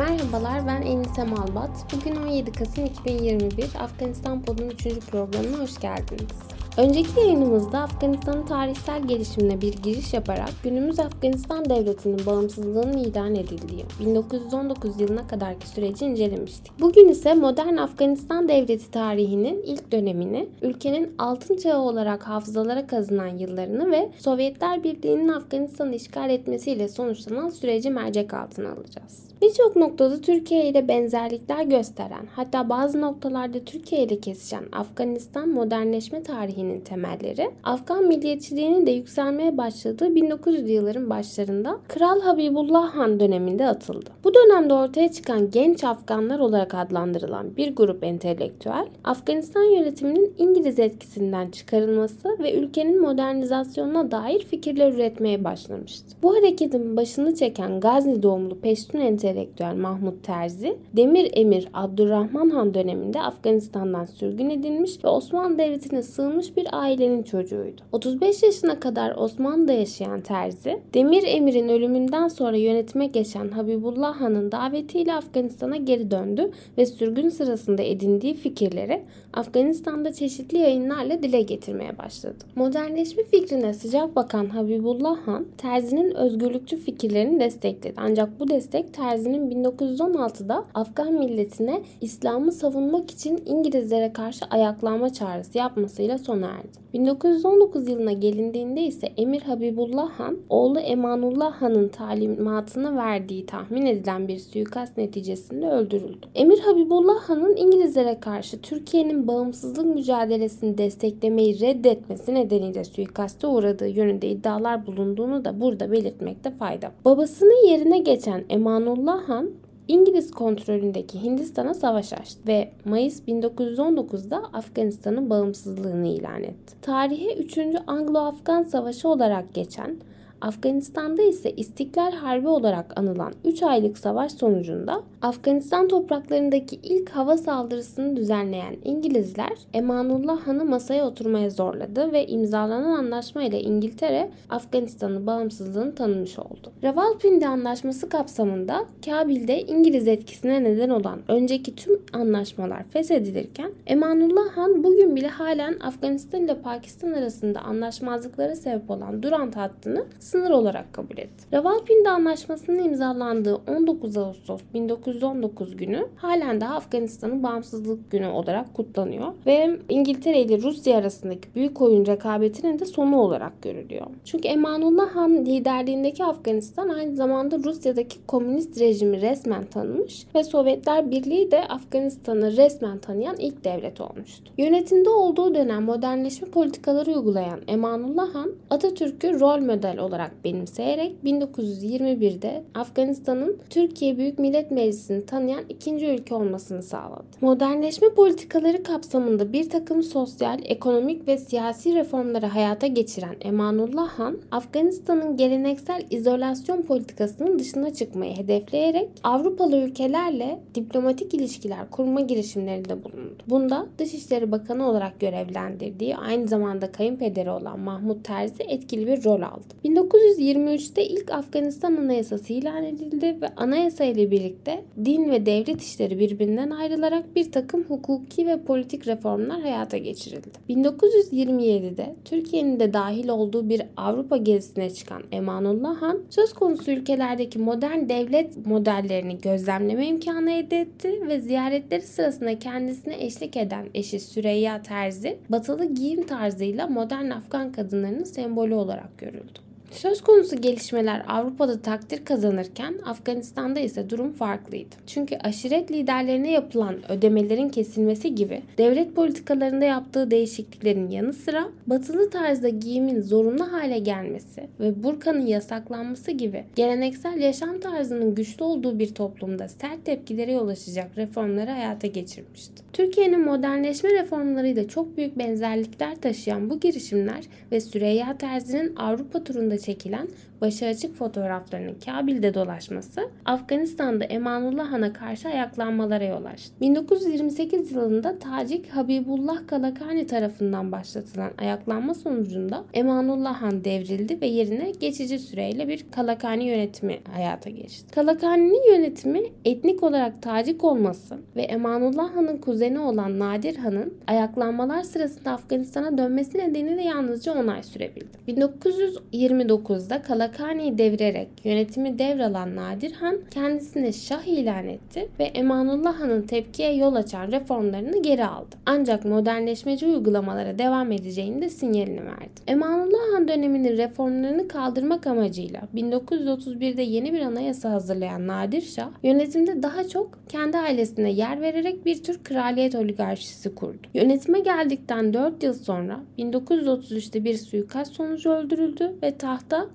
Merhabalar ben Enise Malbat. Bugün 17 Kasım 2021 Afganistan Pod'un 3. programına hoş geldiniz. Önceki yayınımızda Afganistan'ın tarihsel gelişimine bir giriş yaparak günümüz Afganistan devletinin bağımsızlığının ilan edildiği 1919 yılına kadarki süreci incelemiştik. Bugün ise modern Afganistan devleti tarihinin ilk dönemini, ülkenin altın çağı olarak hafızalara kazınan yıllarını ve Sovyetler Birliği'nin Afganistan'ı işgal etmesiyle sonuçlanan süreci mercek altına alacağız. Birçok noktada Türkiye ile benzerlikler gösteren, hatta bazı noktalarda Türkiye ile kesişen Afganistan modernleşme tarihinin temelleri, Afgan milliyetçiliğinin de yükselmeye başladığı 1900'lü yılların başlarında Kral Habibullah Han döneminde atıldı. Bu dönemde ortaya çıkan genç Afganlar olarak adlandırılan bir grup entelektüel, Afganistan yönetiminin İngiliz etkisinden çıkarılması ve ülkenin modernizasyonuna dair fikirler üretmeye başlamıştı. Bu hareketin başını çeken Gazni doğumlu Peştun entelektüel entelektüel Mahmut Terzi, Demir Emir Abdurrahman Han döneminde Afganistan'dan sürgün edilmiş ve Osmanlı Devleti'ne sığınmış bir ailenin çocuğuydu. 35 yaşına kadar Osmanlı'da yaşayan Terzi, Demir Emir'in ölümünden sonra yönetime geçen Habibullah Han'ın davetiyle Afganistan'a geri döndü ve sürgün sırasında edindiği fikirleri Afganistan'da çeşitli yayınlarla dile getirmeye başladı. Modernleşme fikrine sıcak bakan Habibullah Han, Terzi'nin özgürlükçü fikirlerini destekledi. Ancak bu destek Terzi Terzi'nin 1916'da Afgan milletine İslam'ı savunmak için İngilizlere karşı ayaklanma çağrısı yapmasıyla sona erdi. 1919 yılına gelindiğinde ise Emir Habibullah Han, oğlu Emanullah Han'ın talimatını verdiği tahmin edilen bir suikast neticesinde öldürüldü. Emir Habibullah Han'ın İngilizlere karşı Türkiye'nin bağımsızlık mücadelesini desteklemeyi reddetmesi nedeniyle suikaste uğradığı yönünde iddialar bulunduğunu da burada belirtmekte fayda. Babasının yerine geçen Emanullah Han İngiliz kontrolündeki Hindistan'a savaş açtı ve Mayıs 1919'da Afganistan'ın bağımsızlığını ilan etti. Tarihe 3. Anglo-Afgan Savaşı olarak geçen Afganistan'da ise İstiklal Harbi olarak anılan 3 aylık savaş sonucunda Afganistan topraklarındaki ilk hava saldırısını düzenleyen İngilizler Emanullah Han'ı masaya oturmaya zorladı ve imzalanan anlaşma ile İngiltere Afganistan'ın bağımsızlığını tanımış oldu. Rawalpindi Anlaşması kapsamında Kabil'de İngiliz etkisine neden olan önceki tüm anlaşmalar feshedilirken Emanullah Han bugün bile halen Afganistan ile Pakistan arasında anlaşmazlıklara sebep olan Durant hattını sınır olarak kabul etti. Rawalpindi Anlaşması'nın imzalandığı 19 Ağustos 1919 günü halen daha Afganistan'ın bağımsızlık günü olarak kutlanıyor ve İngiltere ile Rusya arasındaki büyük oyun rekabetinin de sonu olarak görülüyor. Çünkü Emanullah Han liderliğindeki Afganistan aynı zamanda Rusya'daki komünist rejimi resmen tanımış ve Sovyetler Birliği de Afganistan'ı resmen tanıyan ilk devlet olmuştu. Yönetimde olduğu dönem modernleşme politikaları uygulayan Emanullah Han Atatürk'ü rol model olarak olarak benimseyerek 1921'de Afganistan'ın Türkiye Büyük Millet Meclisi'ni tanıyan ikinci ülke olmasını sağladı. Modernleşme politikaları kapsamında bir takım sosyal, ekonomik ve siyasi reformları hayata geçiren Emanullah Han, Afganistan'ın geleneksel izolasyon politikasının dışına çıkmayı hedefleyerek Avrupalı ülkelerle diplomatik ilişkiler kurma girişimlerinde bulundu. Bunda Dışişleri Bakanı olarak görevlendirdiği aynı zamanda kayınpederi olan Mahmut Terzi etkili bir rol aldı. 1923'te ilk Afganistan Anayasası ilan edildi ve anayasa ile birlikte din ve devlet işleri birbirinden ayrılarak bir takım hukuki ve politik reformlar hayata geçirildi. 1927'de Türkiye'nin de dahil olduğu bir Avrupa gezisine çıkan Emanullah Han, söz konusu ülkelerdeki modern devlet modellerini gözlemleme imkanı elde etti ve ziyaretleri sırasında kendisine eşlik eden eşi Süreyya Terzi, batılı giyim tarzıyla modern Afgan kadınlarının sembolü olarak görüldü. Söz konusu gelişmeler Avrupa'da takdir kazanırken Afganistan'da ise durum farklıydı. Çünkü aşiret liderlerine yapılan ödemelerin kesilmesi gibi devlet politikalarında yaptığı değişikliklerin yanı sıra batılı tarzda giyimin zorunlu hale gelmesi ve burkanın yasaklanması gibi geleneksel yaşam tarzının güçlü olduğu bir toplumda sert tepkilere yol açacak reformları hayata geçirmişti. Türkiye'nin modernleşme reformlarıyla çok büyük benzerlikler taşıyan bu girişimler ve Süreyya Terzi'nin Avrupa turunda çekilen başı açık fotoğraflarının Kabil'de dolaşması Afganistan'da Emanullah Han'a karşı ayaklanmalara yol açtı. 1928 yılında Tacik Habibullah Kalakani tarafından başlatılan ayaklanma sonucunda Emanullah Han devrildi ve yerine geçici süreyle bir Kalakani yönetimi hayata geçti. Kalakani'nin yönetimi etnik olarak Tacik olması ve Emanullah Han'ın kuzeni olan Nadir Han'ın ayaklanmalar sırasında Afganistan'a dönmesi nedeniyle yalnızca 10 ay sürebildi. 1929'da Kalakani'yi devirerek yönetimi devralan Nadir Han kendisini şah ilan etti ve Emanullah Han'ın tepkiye yol açan reformlarını geri aldı. Ancak modernleşmeci uygulamalara devam edeceğini de sinyalini verdi. Emanullah Han döneminin reformlarını kaldırmak amacıyla 1931'de yeni bir anayasa hazırlayan Nadir Şah yönetimde daha çok kendi ailesine yer vererek bir tür kraliyet oligarşisi kurdu. Yönetime geldikten 4 yıl sonra 1933'te bir suikast sonucu öldürüldü ve tahta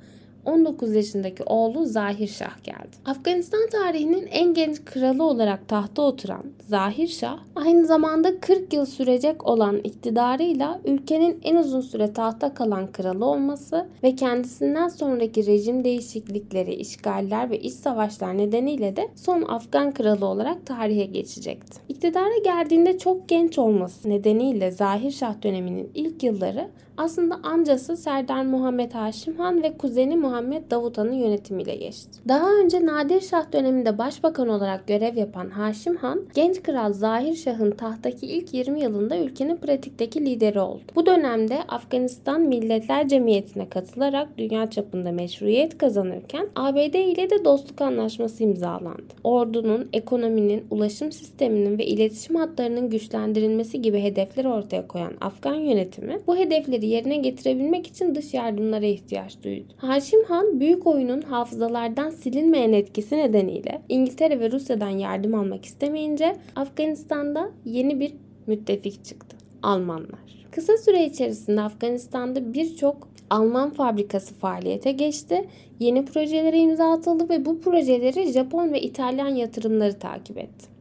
19 yaşındaki oğlu Zahir Şah geldi. Afganistan tarihinin en genç kralı olarak tahta oturan Zahir Şah aynı zamanda 40 yıl sürecek olan iktidarıyla ülkenin en uzun süre tahta kalan kralı olması ve kendisinden sonraki rejim değişiklikleri, işgaller ve iç savaşlar nedeniyle de son Afgan kralı olarak tarihe geçecekti. İktidara geldiğinde çok genç olması nedeniyle Zahir Şah döneminin ilk yılları aslında amcası Serdar Muhammed Haşim ve kuzeni Muhammed Davut Han'ın yönetimiyle geçti. Daha önce Nadir Şah döneminde başbakan olarak görev yapan Haşim genç kral Zahir Şah'ın tahtaki ilk 20 yılında ülkenin pratikteki lideri oldu. Bu dönemde Afganistan Milletler Cemiyeti'ne katılarak dünya çapında meşruiyet kazanırken ABD ile de dostluk anlaşması imzalandı. Ordunun, ekonominin, ulaşım sisteminin ve iletişim hatlarının güçlendirilmesi gibi hedefler ortaya koyan Afgan yönetimi bu hedefleri yerine getirebilmek için dış yardımlara ihtiyaç duydu. Haşim Han büyük oyunun hafızalardan silinmeyen etkisi nedeniyle İngiltere ve Rusya'dan yardım almak istemeyince Afganistan'da yeni bir müttefik çıktı. Almanlar. Kısa süre içerisinde Afganistan'da birçok Alman fabrikası faaliyete geçti. Yeni projelere imza atıldı ve bu projeleri Japon ve İtalyan yatırımları takip etti.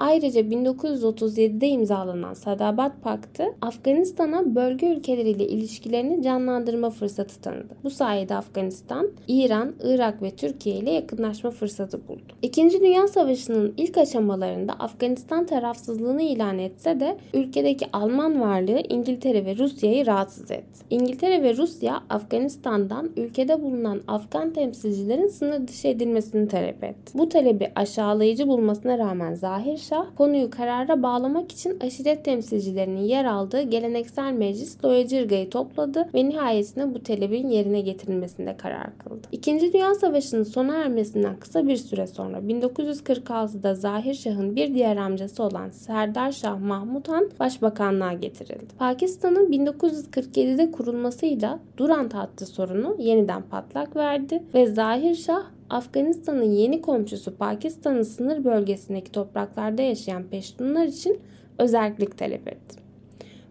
Ayrıca 1937'de imzalanan Sadabat Paktı Afganistan'a bölge ülkeleriyle ilişkilerini canlandırma fırsatı tanıdı. Bu sayede Afganistan, İran, Irak ve Türkiye ile yakınlaşma fırsatı buldu. İkinci Dünya Savaşı'nın ilk aşamalarında Afganistan tarafsızlığını ilan etse de ülkedeki Alman varlığı İngiltere ve Rusya'yı rahatsız etti. İngiltere ve Rusya Afganistan'dan ülkede bulunan Afgan temsilcilerin sınır dışı edilmesini talep etti. Bu talebi aşağılayıcı bulmasına rağmen Zahir Şah konuyu karara bağlamak için aşiret temsilcilerinin yer aldığı geleneksel meclis Loyacırga'yı topladı ve nihayetinde bu talebin yerine getirilmesinde karar kıldı. İkinci Dünya Savaşı'nın sona ermesinden kısa bir süre sonra 1946'da Zahir Şah'ın bir diğer amcası olan Serdar Şah Mahmud Han başbakanlığa getirildi. Pakistan'ın 1947'de kurulmasıyla Durant hattı sorunu yeniden patlak verdi ve Zahir Şah Afganistan'ın yeni komşusu Pakistan'ın sınır bölgesindeki topraklarda yaşayan Peştunlar için özellik talep etti.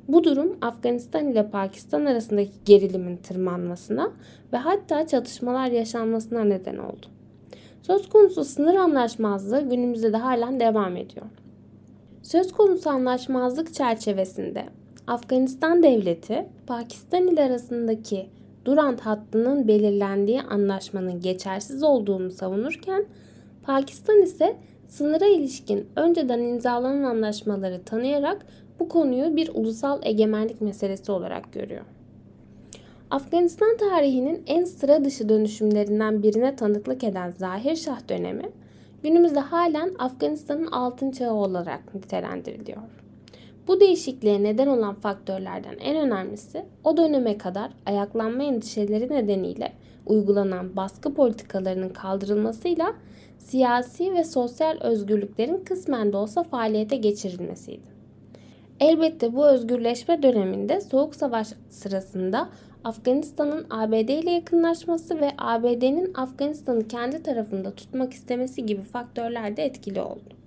Bu durum Afganistan ile Pakistan arasındaki gerilimin tırmanmasına ve hatta çatışmalar yaşanmasına neden oldu. Söz konusu sınır anlaşmazlığı günümüzde de halen devam ediyor. Söz konusu anlaşmazlık çerçevesinde Afganistan devleti Pakistan ile arasındaki Durant hattının belirlendiği anlaşmanın geçersiz olduğunu savunurken Pakistan ise sınıra ilişkin önceden imzalanan anlaşmaları tanıyarak bu konuyu bir ulusal egemenlik meselesi olarak görüyor. Afganistan tarihinin en sıra dışı dönüşümlerinden birine tanıklık eden Zahir Şah dönemi günümüzde halen Afganistan'ın altın çağı olarak nitelendiriliyor. Bu değişikliğe neden olan faktörlerden en önemlisi o döneme kadar ayaklanma endişeleri nedeniyle uygulanan baskı politikalarının kaldırılmasıyla siyasi ve sosyal özgürlüklerin kısmen de olsa faaliyete geçirilmesiydi. Elbette bu özgürleşme döneminde Soğuk Savaş sırasında Afganistan'ın ABD ile yakınlaşması ve ABD'nin Afganistan'ı kendi tarafında tutmak istemesi gibi faktörler de etkili oldu.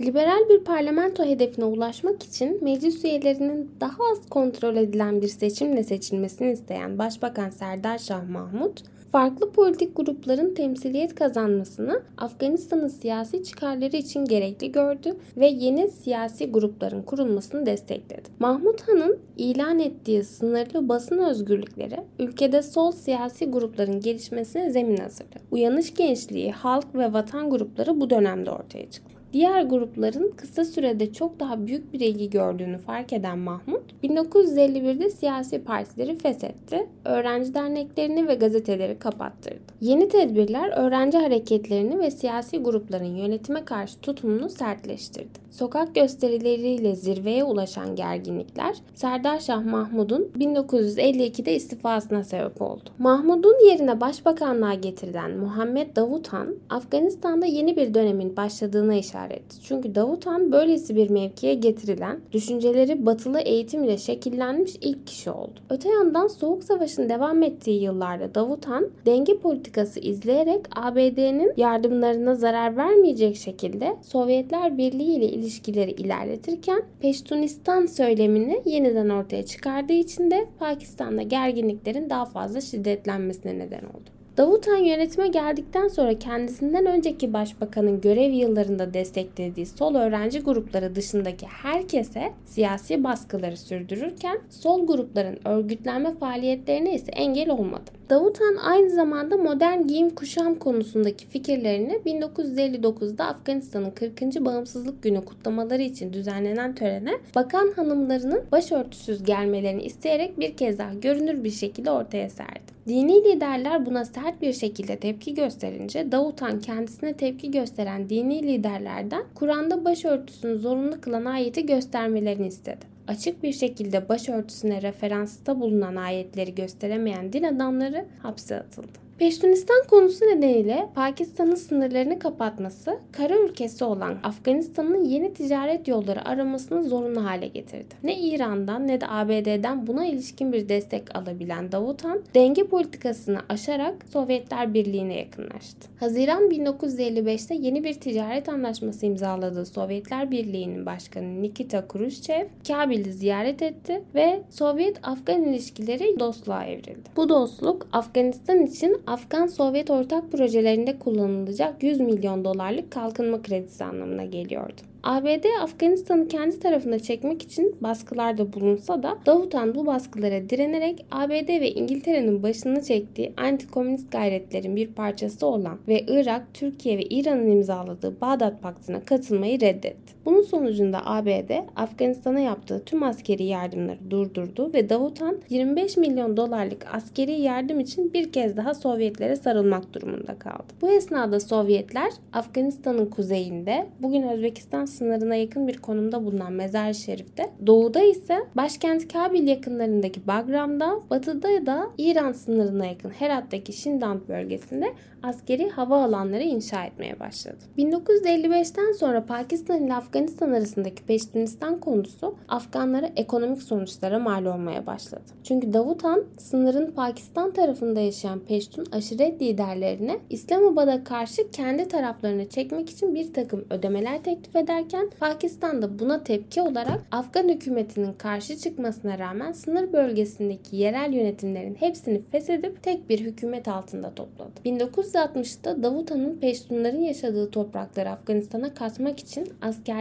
Liberal bir parlamento hedefine ulaşmak için meclis üyelerinin daha az kontrol edilen bir seçimle seçilmesini isteyen Başbakan Serdar Şah Mahmut, farklı politik grupların temsiliyet kazanmasını Afganistan'ın siyasi çıkarları için gerekli gördü ve yeni siyasi grupların kurulmasını destekledi. Mahmut Han'ın ilan ettiği sınırlı basın özgürlükleri ülkede sol siyasi grupların gelişmesine zemin hazırladı. Uyanış gençliği, halk ve vatan grupları bu dönemde ortaya çıktı. Diğer grupların kısa sürede çok daha büyük bir ilgi gördüğünü fark eden Mahmut, 1951'de siyasi partileri feshetti, öğrenci derneklerini ve gazeteleri kapattırdı. Yeni tedbirler öğrenci hareketlerini ve siyasi grupların yönetime karşı tutumunu sertleştirdi. Sokak gösterileriyle zirveye ulaşan gerginlikler Serdar Şah Mahmud'un 1952'de istifasına sebep oldu. Mahmud'un yerine başbakanlığa getirilen Muhammed Davut Han, Afganistan'da yeni bir dönemin başladığına işaret etti. Çünkü Davut Han böylesi bir mevkiye getirilen, düşünceleri batılı eğitim ile şekillenmiş ilk kişi oldu. Öte yandan Soğuk Savaş'ın devam ettiği yıllarda Davut Han, denge politikası izleyerek ABD'nin yardımlarına zarar vermeyecek şekilde Sovyetler Birliği ile ilişkileri ilerletirken Peştunistan söylemini yeniden ortaya çıkardığı için de Pakistan'da gerginliklerin daha fazla şiddetlenmesine neden oldu. Davut Han yönetime geldikten sonra kendisinden önceki başbakanın görev yıllarında desteklediği sol öğrenci grupları dışındaki herkese siyasi baskıları sürdürürken sol grupların örgütlenme faaliyetlerine ise engel olmadı. Davut Han aynı zamanda modern giyim kuşam konusundaki fikirlerini 1959'da Afganistan'ın 40. Bağımsızlık Günü kutlamaları için düzenlenen törene bakan hanımlarının başörtüsüz gelmelerini isteyerek bir kez daha görünür bir şekilde ortaya serdi. Dini liderler buna sert bir şekilde tepki gösterince Davut Han kendisine tepki gösteren dini liderlerden Kur'an'da başörtüsünü zorunlu kılan ayeti göstermelerini istedi açık bir şekilde başörtüsüne referansta bulunan ayetleri gösteremeyen din adamları hapse atıldı. Peştunistan konusu nedeniyle Pakistan'ın sınırlarını kapatması, kara ülkesi olan Afganistan'ın yeni ticaret yolları aramasını zorunlu hale getirdi. Ne İran'dan ne de ABD'den buna ilişkin bir destek alabilen Davut Han, denge politikasını aşarak Sovyetler Birliği'ne yakınlaştı. Haziran 1955'te yeni bir ticaret anlaşması imzaladığı Sovyetler Birliği'nin başkanı Nikita Khrushchev, Kabil'i ziyaret etti ve Sovyet-Afgan ilişkileri dostluğa evrildi. Bu dostluk Afganistan için Afgan-Sovyet ortak projelerinde kullanılacak 100 milyon dolarlık kalkınma kredisi anlamına geliyordu. ABD Afganistan'ı kendi tarafına çekmek için baskılarda bulunsa da Davutan bu baskılara direnerek ABD ve İngiltere'nin başını çektiği anti-komünist gayretlerin bir parçası olan ve Irak, Türkiye ve İran'ın imzaladığı Bağdat Paktı'na katılmayı reddetti. Bunun sonucunda ABD Afganistan'a yaptığı tüm askeri yardımları durdurdu ve Davutan 25 milyon dolarlık askeri yardım için bir kez daha Sovyetlere sarılmak durumunda kaldı. Bu esnada Sovyetler Afganistan'ın kuzeyinde bugün Özbekistan sınırına yakın bir konumda bulunan Mezar Şerif'te, doğuda ise başkent Kabil yakınlarındaki Bagram'da, batıda da İran sınırına yakın Herat'taki Şindant bölgesinde askeri hava alanları inşa etmeye başladı. 1955'ten sonra Pakistan ile Afganistan arasındaki Peştinistan konusu Afganlara ekonomik sonuçlara mal olmaya başladı. Çünkü Davut Han sınırın Pakistan tarafında yaşayan Peştun aşiret liderlerine İslamabad'a karşı kendi taraflarını çekmek için bir takım ödemeler teklif ederken Pakistan da buna tepki olarak Afgan hükümetinin karşı çıkmasına rağmen sınır bölgesindeki yerel yönetimlerin hepsini feshedip tek bir hükümet altında topladı. 1960'da Davut Han'ın Peştunların yaşadığı toprakları Afganistan'a katmak için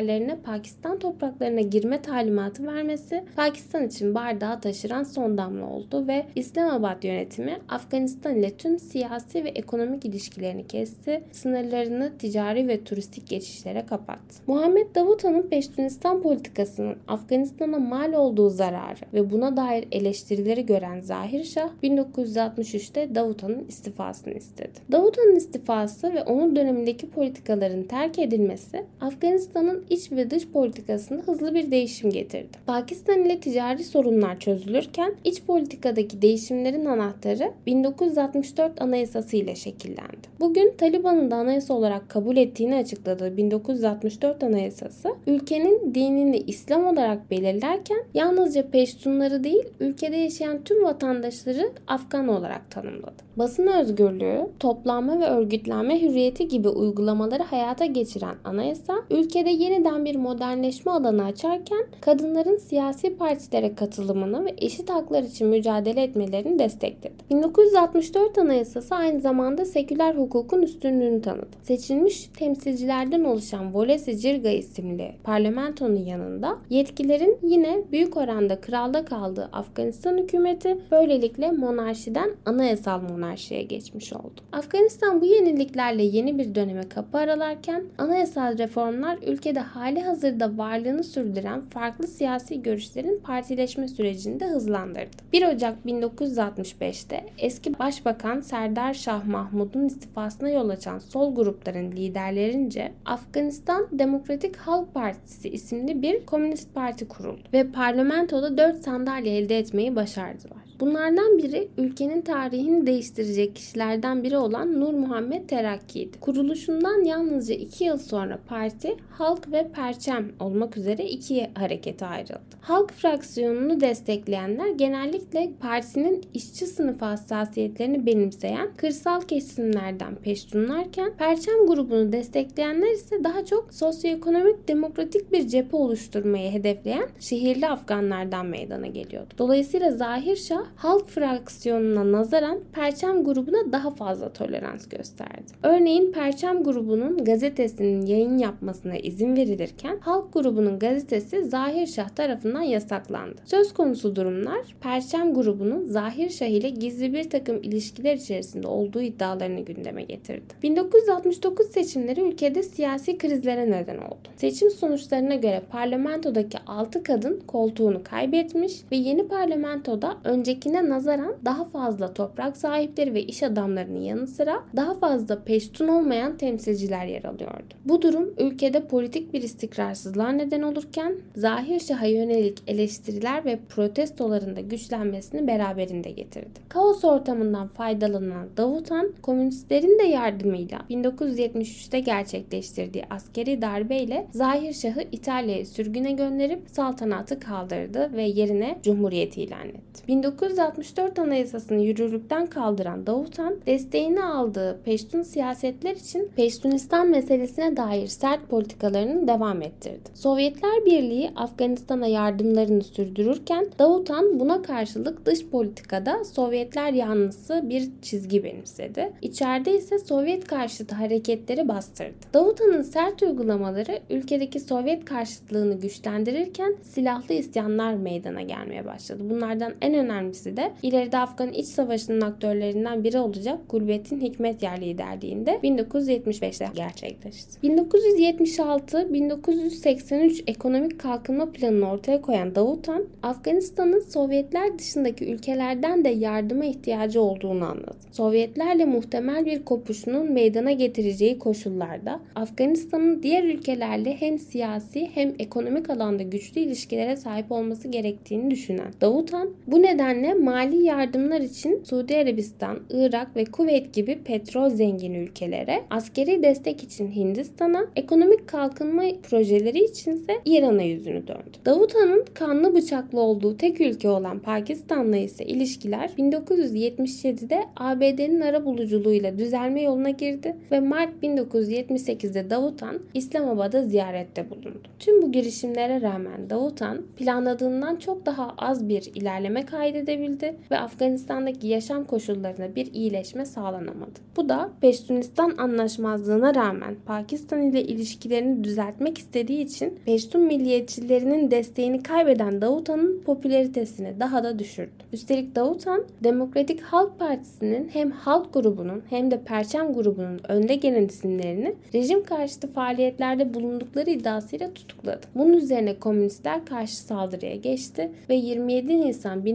askerlerine Pakistan topraklarına girme talimatı vermesi Pakistan için bardağı taşıran son damla oldu ve İslamabad yönetimi Afganistan ile tüm siyasi ve ekonomik ilişkilerini kesti, sınırlarını ticari ve turistik geçişlere kapattı. Muhammed Davut Han'ın Peştunistan politikasının Afganistan'a mal olduğu zararı ve buna dair eleştirileri gören Zahir Şah 1963'te Davut Han'ın istifasını istedi. Davut Han'ın istifası ve onun dönemindeki politikaların terk edilmesi Afganistan'ın iç ve dış politikasında hızlı bir değişim getirdi. Pakistan ile ticari sorunlar çözülürken iç politikadaki değişimlerin anahtarı 1964 Anayasası ile şekillendi. Bugün Taliban'ın da anayasa olarak kabul ettiğini açıkladığı 1964 Anayasası ülkenin dinini İslam olarak belirlerken yalnızca Peştunları değil ülkede yaşayan tüm vatandaşları Afgan olarak tanımladı. Basın özgürlüğü, toplanma ve örgütlenme hürriyeti gibi uygulamaları hayata geçiren anayasa ülkede yeniden bir modernleşme alanı açarken kadınların siyasi partilere katılımını ve eşit haklar için mücadele etmelerini destekledi. 1964 Anayasası aynı zamanda seküler hukukun üstünlüğünü tanıdı. Seçilmiş temsilcilerden oluşan Volesi Cirga isimli parlamentonun yanında yetkilerin yine büyük oranda kralda kaldığı Afganistan hükümeti böylelikle monarşiden anayasal monarşiye geçmiş oldu. Afganistan bu yeniliklerle yeni bir döneme kapı aralarken anayasal reformlar ülkede hali hazırda varlığını sürdüren farklı siyasi görüşlerin partileşme sürecini de hızlandırdı. 1 Ocak 1965'te eski Başbakan Serdar Şah Mahmud'un istifasına yol açan sol grupların liderlerince Afganistan Demokratik Halk Partisi isimli bir komünist parti kuruldu ve parlamentoda 4 sandalye elde etmeyi başardılar. Bunlardan biri ülkenin tarihini değiştirecek kişilerden biri olan Nur Muhammed Terakki'ydi. Kuruluşundan yalnızca 2 yıl sonra parti Halk ve Perçem olmak üzere iki harekete ayrıldı. Halk fraksiyonunu destekleyenler genellikle partinin işçi sınıfı hassasiyetlerini benimseyen kırsal kesimlerden peştunlarken Perçem grubunu destekleyenler ise daha çok sosyoekonomik demokratik bir cephe oluşturmayı hedefleyen şehirli Afganlardan meydana geliyordu. Dolayısıyla Zahir Şah halk fraksiyonuna nazaran Perçem grubuna daha fazla tolerans gösterdi. Örneğin Perçem grubunun gazetesinin yayın yapmasına izin verilirken Halk grubunun gazetesi Zahir Şah tarafından yasaklandı. Söz konusu durumlar Perçem grubunun Zahir Şah ile gizli bir takım ilişkiler içerisinde olduğu iddialarını gündeme getirdi. 1969 seçimleri ülkede siyasi krizlere neden oldu. Seçim sonuçlarına göre parlamentodaki 6 kadın koltuğunu kaybetmiş ve yeni parlamentoda öncekine nazaran daha fazla toprak sahipleri ve iş adamlarının yanı sıra daha fazla peştun olmayan temsilciler yer alıyordu. Bu durum ülkede politik bir istikrarsızlığa neden olurken Zahir Şah'a yönelik eleştiriler ve protestoların da güçlenmesini beraberinde getirdi. Kaos ortamından faydalanan Davutan, komünistlerin de yardımıyla 1973'te gerçekleştirdiği askeri darbeyle Zahir Şah'ı İtalya'ya sürgüne gönderip saltanatı kaldırdı ve yerine cumhuriyeti ilan etti. 1964 Anayasasını yürürlükten kaldıran Davutan, desteğini aldığı Peştun siyasetler için Peştunistan meselesine dair sert politikalarını devam ettirdi. Sovyetler Birliği Afganistan'a yardımlarını sürdürürken Davutan buna karşılık dış politikada Sovyetler yanlısı bir çizgi benimsedi. İçeride ise Sovyet karşıtı hareketleri bastırdı. Davutan'ın sert uygulamaları ülkedeki Sovyet karşıtlığını güçlendirirken silahlı isyanlar meydana gelmeye başladı. Bunlardan en önemlisi de ileride Afgan İç Savaşı'nın aktörlerinden biri olacak Gulbettin Hikmetyer liderliğinde 1975'te gerçekleşti. 1976-1983 ekonomik kalkınma planını ortaya koyan Davutan, Afganistan'ın Sovyetler dışındaki ülkelerden de yardıma ihtiyacı olduğunu anladı. Sovyetlerle muhtemel bir kopuşunun meydana getireceği koşullarda Afganistan'ın diğer ülkelerle hem siyasi hem ekonomik alanda güçlü ilişkilere sahip olması gerektiğini düşünen Davutan, bu nedenle mali yardımlar için Suudi Arabistan, Irak ve Kuveyt gibi petrol zengin ülkelere, askeri destek için Hindistan'a, ekonomik kalkınma projeleri içinse İran'a yüzünü döndü. Davutan'ın kanlı bıçaklı olduğu tek ülke olan Pakistan'la ise ilişkiler 1977'de ABD'nin ara buluculuğuyla düzelme yoluna girdi ve Mart 1978'de Davutan İslamabad'a ziyarette bulundu. Tüm bu girişimlere rağmen Davutan planladığından çok daha az bir ilerleme kaydedebildi ve Afganistan'daki yaşam koşullarına bir iyileşme sağlanamadı. Bu da Peştunistan anlaşmazlığına rağmen Pakistan ile ilişkilerini düzeltmek istediği için Peştun milliyetçilerinin desteğini kaybeden Davutan'ın popülaritesini daha da düşürdü. Üstelik Davutan, Demokratik Halk Partisi'nin hem halk grubunun hem de Perçem grubunun önde gelen isimlerini rejim karşıtı faaliyetlerde bulundukları iddiasıyla tutukladı. Bunun üzerine komünistler karşı saldırıya geçti ve 27 Nisan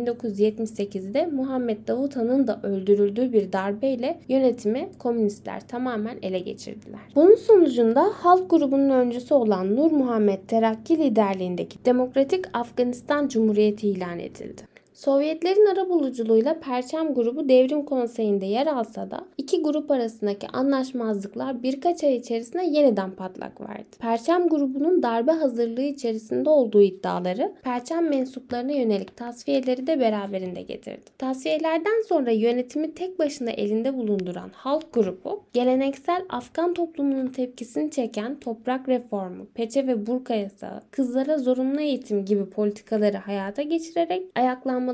1978'de Muhammed Davutan'ın da öldürüldüğü bir darbeyle yönetimi komünistler tamamen ele geçirdiler. Bunun sonucunda halk grubunun öncüsü olan Nur Muhammed Terakki liderliğindeki Demokratik Afganistan Cumhuriyeti ilan edildi. Sovyetlerin arabuluculuğuyla Perçem grubu devrim konseyinde yer alsa da iki grup arasındaki anlaşmazlıklar birkaç ay içerisinde yeniden patlak verdi. Perçem grubunun darbe hazırlığı içerisinde olduğu iddiaları Perçem mensuplarına yönelik tasfiyeleri de beraberinde getirdi. Tasfiyelerden sonra yönetimi tek başına elinde bulunduran halk grubu geleneksel Afgan toplumunun tepkisini çeken toprak reformu, peçe ve burka yasağı, kızlara zorunlu eğitim gibi politikaları hayata geçirerek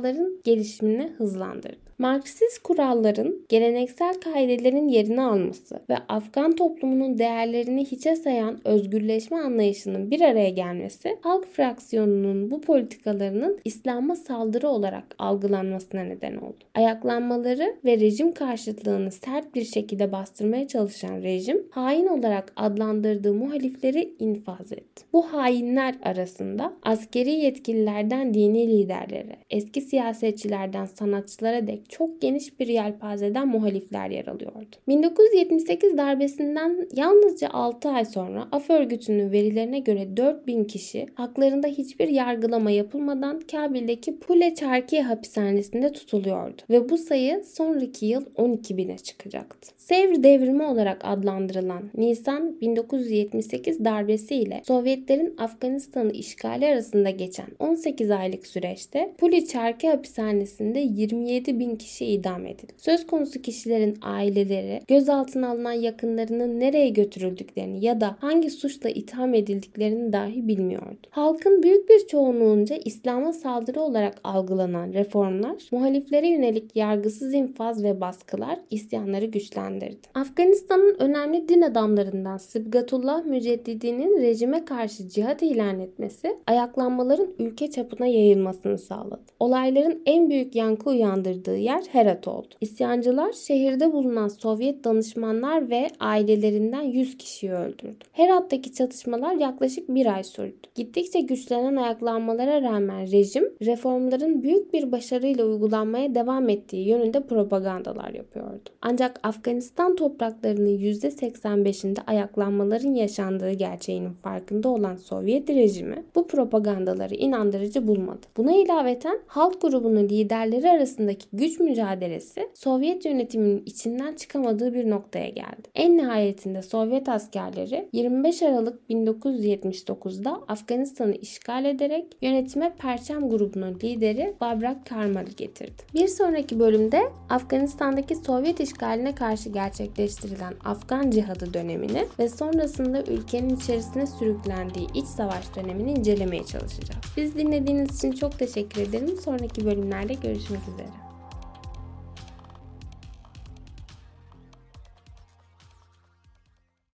ayaklanmaların gelişimini hızlandırdı. Marksist kuralların geleneksel kaidelerin yerini alması ve Afgan toplumunun değerlerini hiçe sayan özgürleşme anlayışının bir araya gelmesi halk fraksiyonunun bu politikalarının İslam'a saldırı olarak algılanmasına neden oldu. Ayaklanmaları ve rejim karşıtlığını sert bir şekilde bastırmaya çalışan rejim hain olarak adlandırdığı muhalifleri infaz etti. Bu hainler arasında askeri yetkililerden dini liderlere, eski siyasetçilerden sanatçılara dek çok geniş bir yelpazeden muhalifler yer alıyordu. 1978 darbesinden yalnızca 6 ay sonra AF örgütünün verilerine göre 4000 kişi haklarında hiçbir yargılama yapılmadan Kabil'deki Pule Çarkiye hapishanesinde tutuluyordu ve bu sayı sonraki yıl 12 bine çıkacaktı. Sevr devrimi olarak adlandırılan Nisan 1978 darbesi ile Sovyetlerin Afganistan'ı işgali arasında geçen 18 aylık süreçte Puli Çarki hapishanesinde 27 bin kişi idam edildi. Söz konusu kişilerin aileleri gözaltına alınan yakınlarının nereye götürüldüklerini ya da hangi suçla itham edildiklerini dahi bilmiyordu. Halkın büyük bir çoğunluğunca İslam'a saldırı olarak algılanan reformlar, muhaliflere yönelik yargısız infaz ve baskılar isyanları güçlendirdi. Afganistan'ın önemli din adamlarından Sıbgatullah Müceddidi'nin rejime karşı cihat ilan etmesi ayaklanmaların ülke çapına yayılmasını sağladı. Olayların en büyük yankı uyandırdığı yer Herat oldu. İsyancılar şehirde bulunan Sovyet danışmanlar ve ailelerinden 100 kişiyi öldürdü. Herat'taki çatışmalar yaklaşık bir ay sürdü. Gittikçe güçlenen ayaklanmalara rağmen rejim reformların büyük bir başarıyla uygulanmaya devam ettiği yönünde propagandalar yapıyordu. Ancak Afganistan topraklarının %85'inde ayaklanmaların yaşandığı gerçeğinin farkında olan Sovyet rejimi bu propagandaları inandırıcı bulmadı. Buna ilaveten halk grubunun liderleri arasındaki güç mücadelesi Sovyet yönetiminin içinden çıkamadığı bir noktaya geldi. En nihayetinde Sovyet askerleri 25 Aralık 1979'da Afganistan'ı işgal ederek yönetime Perçem grubunun lideri Babrak Karmal'ı getirdi. Bir sonraki bölümde Afganistan'daki Sovyet işgaline karşı gerçekleştirilen Afgan cihadı dönemini ve sonrasında ülkenin içerisine sürüklendiği iç savaş dönemini incelemeye çalışacağız. Biz dinlediğiniz için çok teşekkür ederim. Sonraki bölümlerde görüşmek üzere.